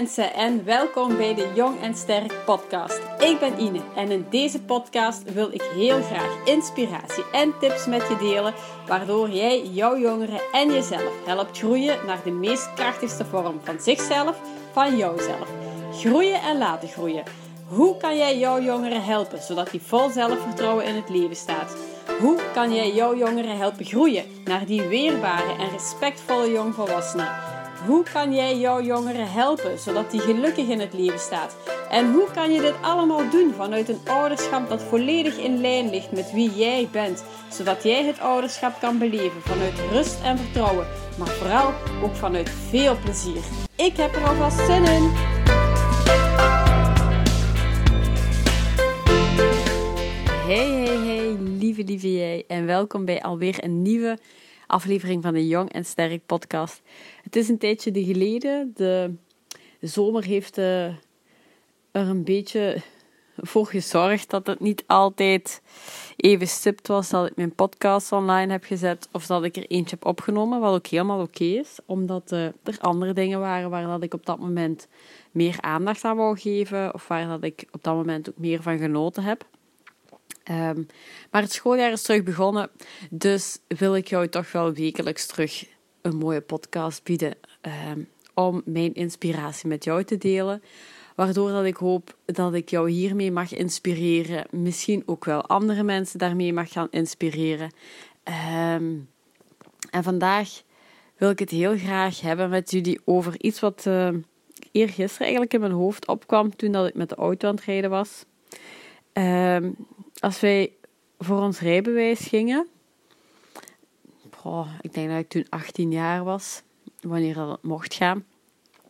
mensen en welkom bij de Jong en Sterk podcast. Ik ben Ine en in deze podcast wil ik heel graag inspiratie en tips met je delen, waardoor jij jouw jongeren en jezelf helpt groeien naar de meest krachtigste vorm van zichzelf, van jouzelf. Groeien en laten groeien. Hoe kan jij jouw jongeren helpen zodat die vol zelfvertrouwen in het leven staat? Hoe kan jij jouw jongeren helpen groeien naar die weerbare en respectvolle jongvolwassenen? Hoe kan jij jouw jongeren helpen zodat die gelukkig in het leven staat? En hoe kan je dit allemaal doen vanuit een ouderschap dat volledig in lijn ligt met wie jij bent, zodat jij het ouderschap kan beleven vanuit rust en vertrouwen, maar vooral ook vanuit veel plezier? Ik heb er alvast zin in! Hey, hey, hey, lieve, lieve jij, en welkom bij alweer een nieuwe aflevering van de Jong en Sterk podcast. Het is een tijdje geleden. De zomer heeft uh, er een beetje voor gezorgd dat het niet altijd even stipt was dat ik mijn podcast online heb gezet of dat ik er eentje heb opgenomen, wat ook helemaal oké is, omdat uh, er andere dingen waren waar dat ik op dat moment meer aandacht aan wou geven of waar dat ik op dat moment ook meer van genoten heb. Um, maar het schooljaar is terug begonnen, dus wil ik jou toch wel wekelijks terug een mooie podcast bieden um, om mijn inspiratie met jou te delen. Waardoor dat ik hoop dat ik jou hiermee mag inspireren. Misschien ook wel andere mensen daarmee mag gaan inspireren. Um, en vandaag wil ik het heel graag hebben met jullie over iets wat uh, eergisteren eigenlijk in mijn hoofd opkwam toen dat ik met de auto aan het rijden was. Um, als wij voor ons rijbewijs gingen, ik denk dat ik toen 18 jaar was, wanneer dat mocht gaan,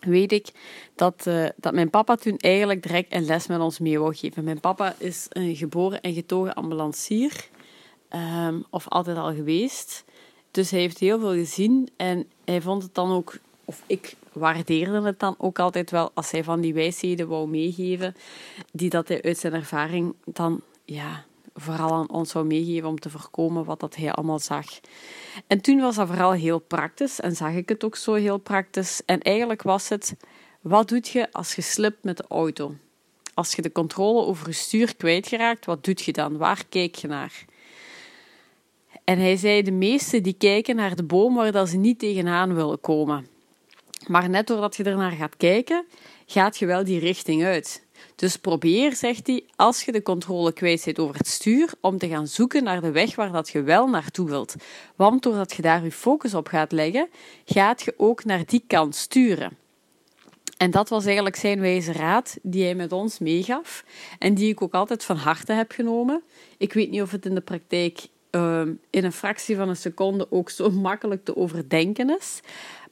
weet ik dat, uh, dat mijn papa toen eigenlijk direct een les met ons mee wou geven. Mijn papa is een geboren en getogen ambulancier, um, of altijd al geweest. Dus hij heeft heel veel gezien en hij vond het dan ook, of ik waardeerde het dan ook altijd wel als hij van die wijsheden wou meegeven, die dat hij uit zijn ervaring dan ja, vooral aan ons zou meegeven om te voorkomen wat dat hij allemaal zag. En toen was dat vooral heel praktisch en zag ik het ook zo heel praktisch. En eigenlijk was het, wat doe je als je slipt met de auto? Als je de controle over je stuur kwijtgeraakt, wat doe je dan? Waar kijk je naar? En hij zei, de meesten die kijken naar de boom waar ze niet tegenaan willen komen. Maar net doordat je ernaar gaat kijken, gaat je wel die richting uit. Dus probeer, zegt hij, als je de controle kwijt bent over het stuur, om te gaan zoeken naar de weg waar dat je wel naartoe wilt. Want doordat je daar je focus op gaat leggen, gaat je ook naar die kant sturen. En dat was eigenlijk zijn wijze raad die hij met ons meegaf en die ik ook altijd van harte heb genomen. Ik weet niet of het in de praktijk uh, in een fractie van een seconde ook zo makkelijk te overdenken is.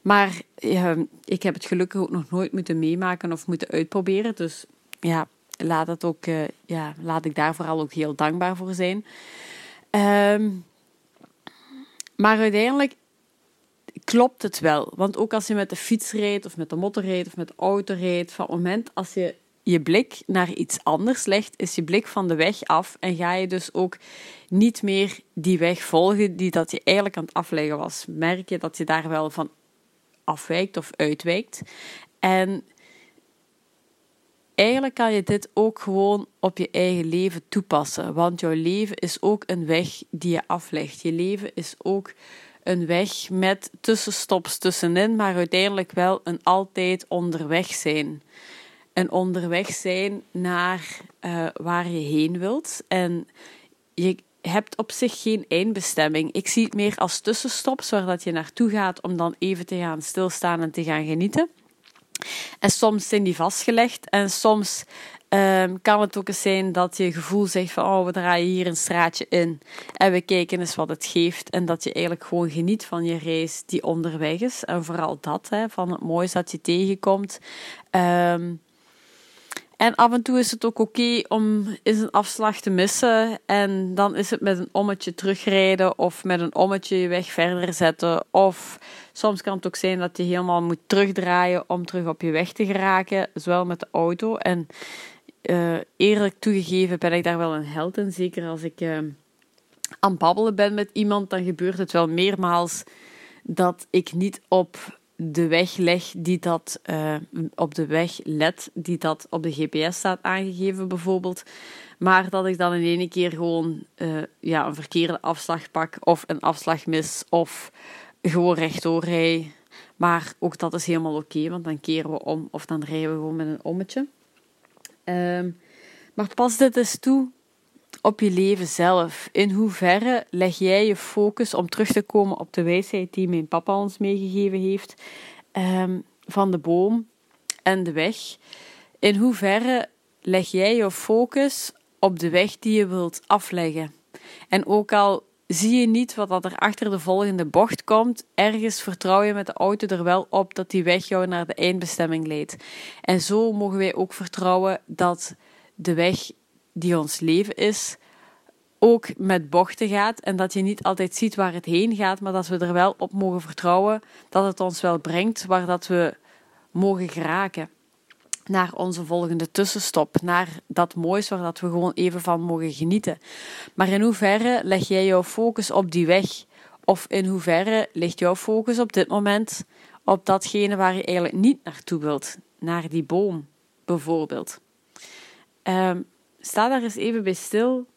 Maar uh, ik heb het gelukkig ook nog nooit moeten meemaken of moeten uitproberen. Dus ja, laat, het ook, uh, ja, laat ik daar vooral ook heel dankbaar voor zijn. Um, maar uiteindelijk klopt het wel. Want ook als je met de fiets rijdt, of met de motor rijdt, of met de auto rijdt, van het moment als je je blik naar iets anders legt, is je blik van de weg af en ga je dus ook niet meer die weg volgen die dat je eigenlijk aan het afleggen was. Merk je dat je daar wel van afwijkt of uitwijkt. En eigenlijk kan je dit ook gewoon op je eigen leven toepassen. Want jouw leven is ook een weg die je aflegt. Je leven is ook een weg met tussenstops tussenin, maar uiteindelijk wel een altijd onderweg zijn. Een onderweg zijn naar uh, waar je heen wilt. En je hebt op zich geen eindbestemming. Ik zie het meer als tussenstops waar dat je naartoe gaat om dan even te gaan stilstaan en te gaan genieten. En soms zijn die vastgelegd en soms um, kan het ook eens zijn dat je gevoel zegt van oh, we draaien hier een straatje in en we kijken eens wat het geeft. En dat je eigenlijk gewoon geniet van je reis die onderweg is. En vooral dat, hè, van het moois dat je tegenkomt. Um, en af en toe is het ook oké om eens een afslag te missen. En dan is het met een ommetje terugrijden of met een ommetje je weg verder zetten. Of soms kan het ook zijn dat je helemaal moet terugdraaien om terug op je weg te geraken. Zowel met de auto. En uh, eerlijk toegegeven ben ik daar wel een held in. Zeker als ik uh, aan babbelen ben met iemand, dan gebeurt het wel meermaals dat ik niet op de weg leg die dat uh, op de weg let die dat op de GPS staat aangegeven bijvoorbeeld. Maar dat ik dan in één keer gewoon uh, ja, een verkeerde afslag pak of een afslag mis of gewoon rechtdoor rij. Maar ook dat is helemaal oké, want dan keren we om of dan rijden we gewoon met een ommetje. Um, maar pas dit eens toe op je leven zelf. In hoeverre leg jij je focus om terug te komen op de wijsheid die mijn papa ons meegegeven heeft um, van de boom en de weg? In hoeverre leg jij je focus op de weg die je wilt afleggen? En ook al zie je niet wat er achter de volgende bocht komt, ergens vertrouw je met de auto er wel op dat die weg jou naar de eindbestemming leidt. En zo mogen wij ook vertrouwen dat de weg die ons leven is, ook met bochten gaat en dat je niet altijd ziet waar het heen gaat, maar dat we er wel op mogen vertrouwen dat het ons wel brengt waar dat we mogen geraken. Naar onze volgende tussenstop, naar dat moois waar dat we gewoon even van mogen genieten. Maar in hoeverre leg jij jouw focus op die weg? Of in hoeverre ligt jouw focus op dit moment op datgene waar je eigenlijk niet naartoe wilt? Naar die boom, bijvoorbeeld. Um, sta daar eens even bij stil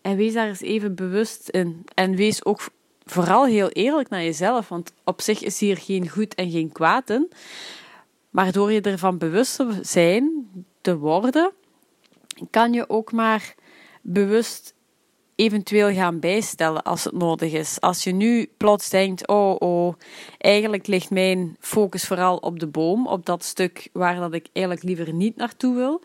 en wees daar eens even bewust in. En wees ook vooral heel eerlijk naar jezelf, want op zich is hier geen goed en geen kwaad in. Maar door je ervan bewust te zijn, te worden, kan je ook maar bewust eventueel gaan bijstellen als het nodig is. Als je nu plots denkt: oh, oh, eigenlijk ligt mijn focus vooral op de boom, op dat stuk waar dat ik eigenlijk liever niet naartoe wil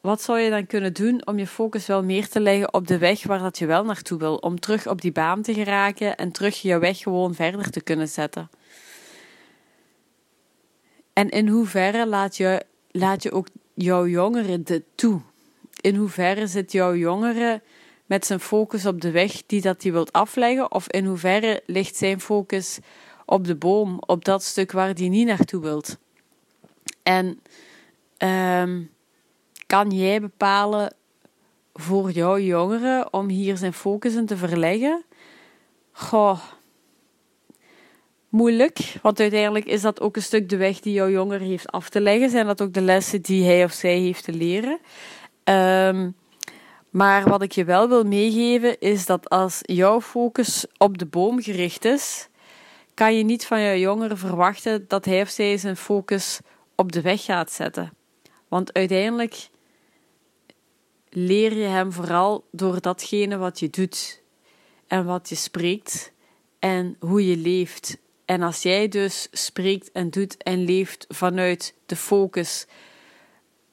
wat zou je dan kunnen doen om je focus wel meer te leggen op de weg waar dat je wel naartoe wil? Om terug op die baan te geraken en terug je weg gewoon verder te kunnen zetten. En in hoeverre laat je, laat je ook jouw jongere dit toe? In hoeverre zit jouw jongere met zijn focus op de weg die dat hij wilt afleggen? Of in hoeverre ligt zijn focus op de boom, op dat stuk waar hij niet naartoe wilt? En um, kan jij bepalen voor jouw jongeren om hier zijn focus in te verleggen? Goh, moeilijk, want uiteindelijk is dat ook een stuk de weg die jouw jongere heeft af te leggen. Zijn dat ook de lessen die hij of zij heeft te leren? Um, maar wat ik je wel wil meegeven is dat als jouw focus op de boom gericht is, kan je niet van jouw jongere verwachten dat hij of zij zijn focus op de weg gaat zetten. Want uiteindelijk leer je hem vooral door datgene wat je doet en wat je spreekt en hoe je leeft. En als jij dus spreekt en doet en leeft vanuit de focus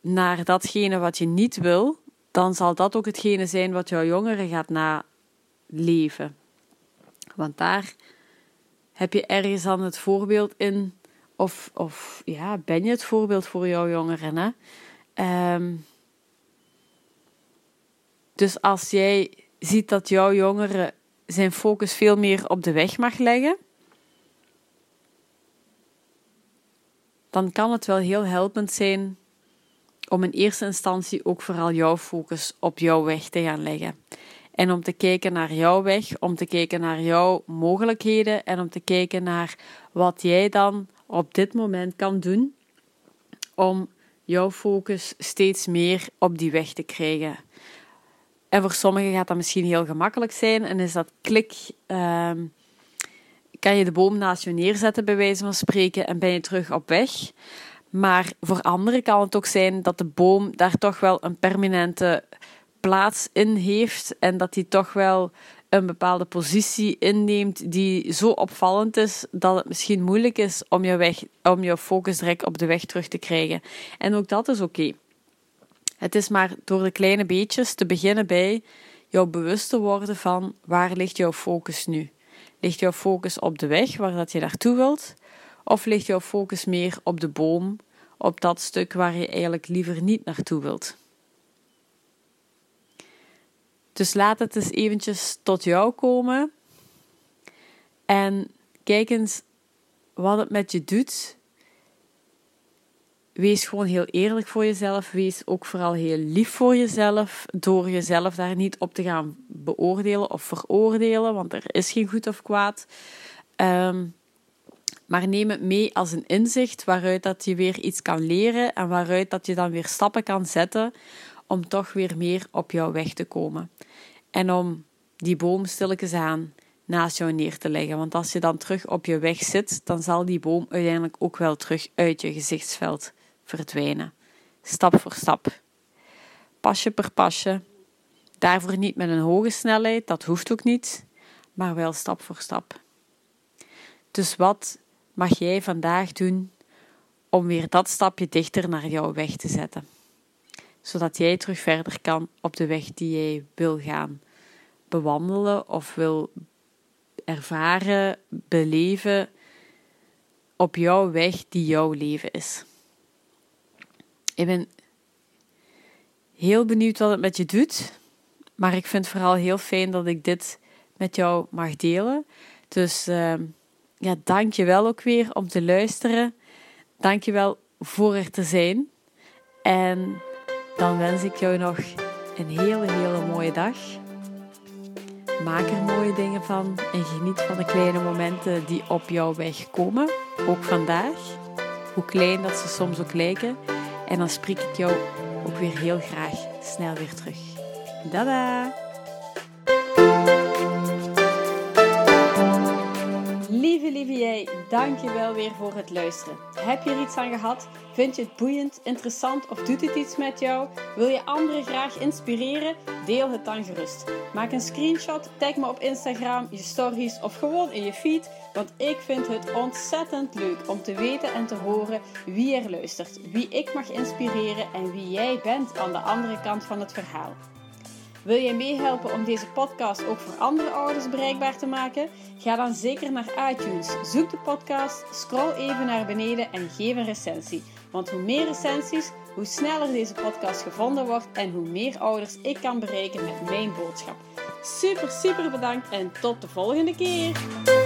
naar datgene wat je niet wil, dan zal dat ook hetgene zijn wat jouw jongere gaat naleven. Want daar heb je ergens dan het voorbeeld in, of, of ja, ben je het voorbeeld voor jouw jongeren. Hè? Um, dus als jij ziet dat jouw jongere zijn focus veel meer op de weg mag leggen, dan kan het wel heel helpend zijn om in eerste instantie ook vooral jouw focus op jouw weg te gaan leggen. En om te kijken naar jouw weg, om te kijken naar jouw mogelijkheden en om te kijken naar wat jij dan op dit moment kan doen om jouw focus steeds meer op die weg te krijgen. En voor sommigen gaat dat misschien heel gemakkelijk zijn en is dat klik. Ehm, kan je de boom naast je neerzetten, bij wijze van spreken, en ben je terug op weg. Maar voor anderen kan het ook zijn dat de boom daar toch wel een permanente plaats in heeft en dat hij toch wel een bepaalde positie inneemt die zo opvallend is dat het misschien moeilijk is om je, weg, om je focus direct op de weg terug te krijgen. En ook dat is oké. Het is maar door de kleine beetjes te beginnen bij jou bewust te worden van waar ligt jouw focus nu? Ligt jouw focus op de weg waar dat je naartoe wilt? Of ligt jouw focus meer op de boom, op dat stuk waar je eigenlijk liever niet naartoe wilt? Dus laat het eens eventjes tot jou komen en kijk eens wat het met je doet wees gewoon heel eerlijk voor jezelf. Wees ook vooral heel lief voor jezelf. Door jezelf daar niet op te gaan beoordelen of veroordelen. Want er is geen goed of kwaad. Ehm, Maar neem het mee als een inzicht waaruit dat je weer iets kan leren en waaruit dat je dan weer stappen kan zetten om toch weer meer op jouw weg te komen. En om die boom stilletjes aan naast jou neer te leggen. Want als je dan terug op je weg zit, dan zal die boom uiteindelijk ook wel terug uit je gezichtsveld verdwijnen. Stap voor stap. Pasje per pasje. Daarvoor niet met een hoge snelheid, dat hoeft ook niet, maar wel stap voor stap. Dus wat mag jij vandaag doen om weer dat stapje dichter naar jouw weg te zetten? Zodat jij terug verder kan op de weg die jij wil gaan bewandelen of wil ervaren, beleven op jouw weg die jouw leven is. Ik ben heel benieuwd wat het met je doet, maar ik vind vooral heel fijn dat ik dit met jou mag delen. Dus uh, ja, dank je wel ook weer om te luisteren. Dank je wel voor er te zijn. En dan wens ik jou nog een hele, hele mooie dag. Maak er mooie dingen van en geniet van de kleine momenten die op jouw weg komen. Ook vandaag, hoe klein dat ze soms ook lijken. En dan spreek ik jou ook weer heel graag snel weer terug. Dada! Jij, dank je wel weer voor het luisteren. Heb je er iets aan gehad? Vind je het boeiend, interessant of doet het iets met jou? Wil je anderen graag inspireren? Deel het dan gerust. Maak een screenshot, tag me op Instagram, je stories of gewoon in je feed. Want ik vind het ontzettend leuk om te weten en te horen wie er luistert, wie ik mag inspireren en wie jij bent aan de andere kant van het verhaal. Wil jij meehelpen om deze podcast ook voor andere ouders bereikbaar te maken? Ga dan zeker naar iTunes. Zoek de podcast, scroll even naar beneden en geef een recensie. Want hoe meer recensies, hoe sneller deze podcast gevonden wordt en hoe meer ouders ik kan bereiken met mijn boodschap. Super, super bedankt en tot de volgende keer!